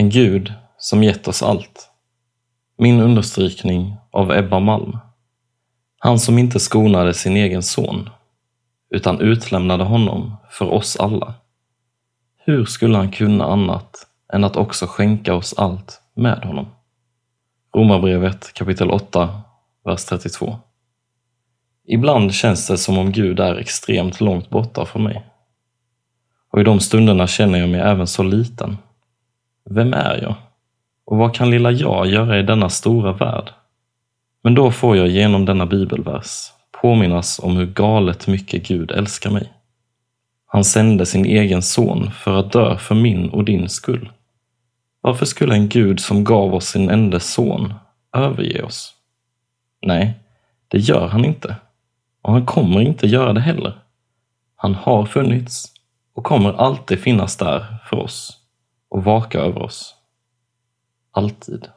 En Gud som gett oss allt. Min understrykning av Ebba Malm. Han som inte skonade sin egen son, utan utlämnade honom för oss alla. Hur skulle han kunna annat än att också skänka oss allt med honom? Romarbrevet kapitel 8, vers 32. Ibland känns det som om Gud är extremt långt borta från mig. Och i de stunderna känner jag mig även så liten. Vem är jag? Och vad kan lilla jag göra i denna stora värld? Men då får jag genom denna bibelvers påminnas om hur galet mycket Gud älskar mig. Han sände sin egen son för att dö för min och din skull. Varför skulle en Gud som gav oss sin enda son överge oss? Nej, det gör han inte. Och han kommer inte göra det heller. Han har funnits och kommer alltid finnas där för oss och vaka över oss. Alltid.